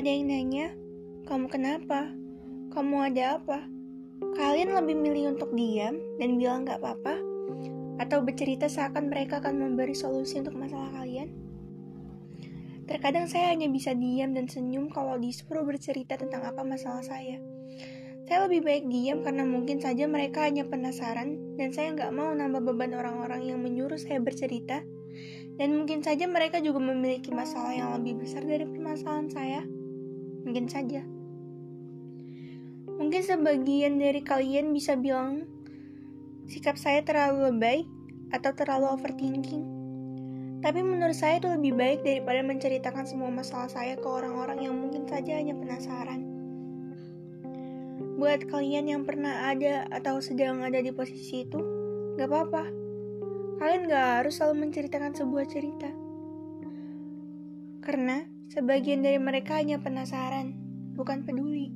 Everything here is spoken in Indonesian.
Ada yang nanya, kamu kenapa? Kamu ada apa? Kalian lebih milih untuk diam dan bilang gak apa-apa? Atau bercerita seakan mereka akan memberi solusi untuk masalah kalian? Terkadang saya hanya bisa diam dan senyum kalau disuruh bercerita tentang apa masalah saya. Saya lebih baik diam karena mungkin saja mereka hanya penasaran dan saya nggak mau nambah beban orang-orang yang menyuruh saya bercerita. Dan mungkin saja mereka juga memiliki masalah yang lebih besar dari permasalahan saya. Mungkin saja. Mungkin sebagian dari kalian bisa bilang sikap saya terlalu lebay atau terlalu overthinking. Tapi menurut saya itu lebih baik daripada menceritakan semua masalah saya ke orang-orang yang mungkin saja hanya penasaran. Buat kalian yang pernah ada atau sedang ada di posisi itu, gak apa-apa. Kalian gak harus selalu menceritakan sebuah cerita. Karena sebagian dari mereka hanya penasaran, bukan peduli.